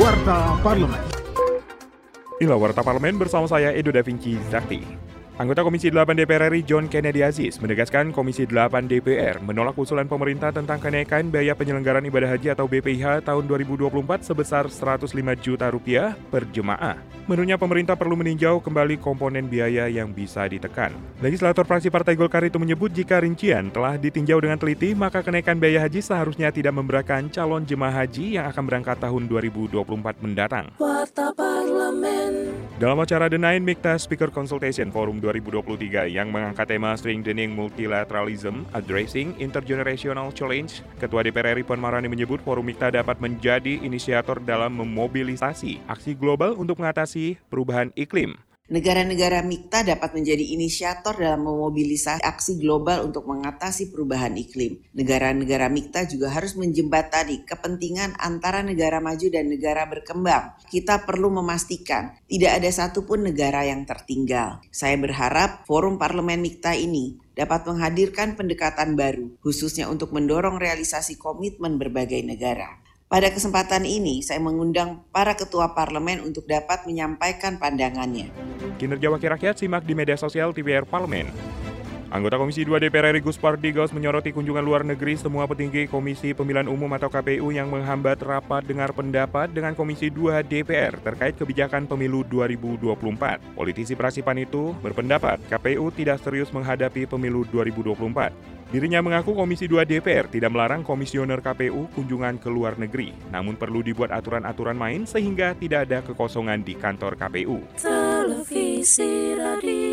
Warta Parlemen. Inilah Warta Parlemen bersama saya Edo Da Vinci Zakti. Anggota Komisi 8 DPR RI John Kennedy Aziz menegaskan Komisi 8 DPR menolak usulan pemerintah tentang kenaikan biaya penyelenggaraan ibadah haji atau BPIH tahun 2024 sebesar 105 juta rupiah per jemaah. Menurutnya pemerintah perlu meninjau kembali komponen biaya yang bisa ditekan. Legislator fraksi Partai Golkar itu menyebut jika rincian telah ditinjau dengan teliti, maka kenaikan biaya haji seharusnya tidak memberatkan calon jemaah haji yang akan berangkat tahun 2024 mendatang. Dalam acara The Nine Mikta Speaker Consultation Forum 2023 yang mengangkat tema Strengthening Multilateralism, Addressing Intergenerational Challenge, Ketua DPR RI Puan Marani menyebut Forum Mikta dapat menjadi inisiator dalam memobilisasi aksi global untuk mengatasi perubahan iklim. Negara-negara MIKTA dapat menjadi inisiator dalam memobilisasi aksi global untuk mengatasi perubahan iklim. Negara-negara MIKTA juga harus menjembatani kepentingan antara negara maju dan negara berkembang. Kita perlu memastikan tidak ada satupun negara yang tertinggal. Saya berharap forum parlemen MIKTA ini dapat menghadirkan pendekatan baru, khususnya untuk mendorong realisasi komitmen berbagai negara. Pada kesempatan ini, saya mengundang para ketua parlemen untuk dapat menyampaikan pandangannya. Kinerja Wakil Rakyat simak di media sosial TVR Parlemen. Anggota Komisi 2 DPR RI Gus Pardigos menyoroti kunjungan luar negeri semua petinggi Komisi Pemilihan Umum atau KPU yang menghambat rapat dengar pendapat dengan Komisi 2 DPR terkait kebijakan pemilu 2024. Politisi Prasipan itu berpendapat KPU tidak serius menghadapi pemilu 2024. Dirinya mengaku Komisi 2 DPR tidak melarang komisioner KPU kunjungan ke luar negeri, namun perlu dibuat aturan-aturan main sehingga tidak ada kekosongan di kantor KPU. Televisi Radio.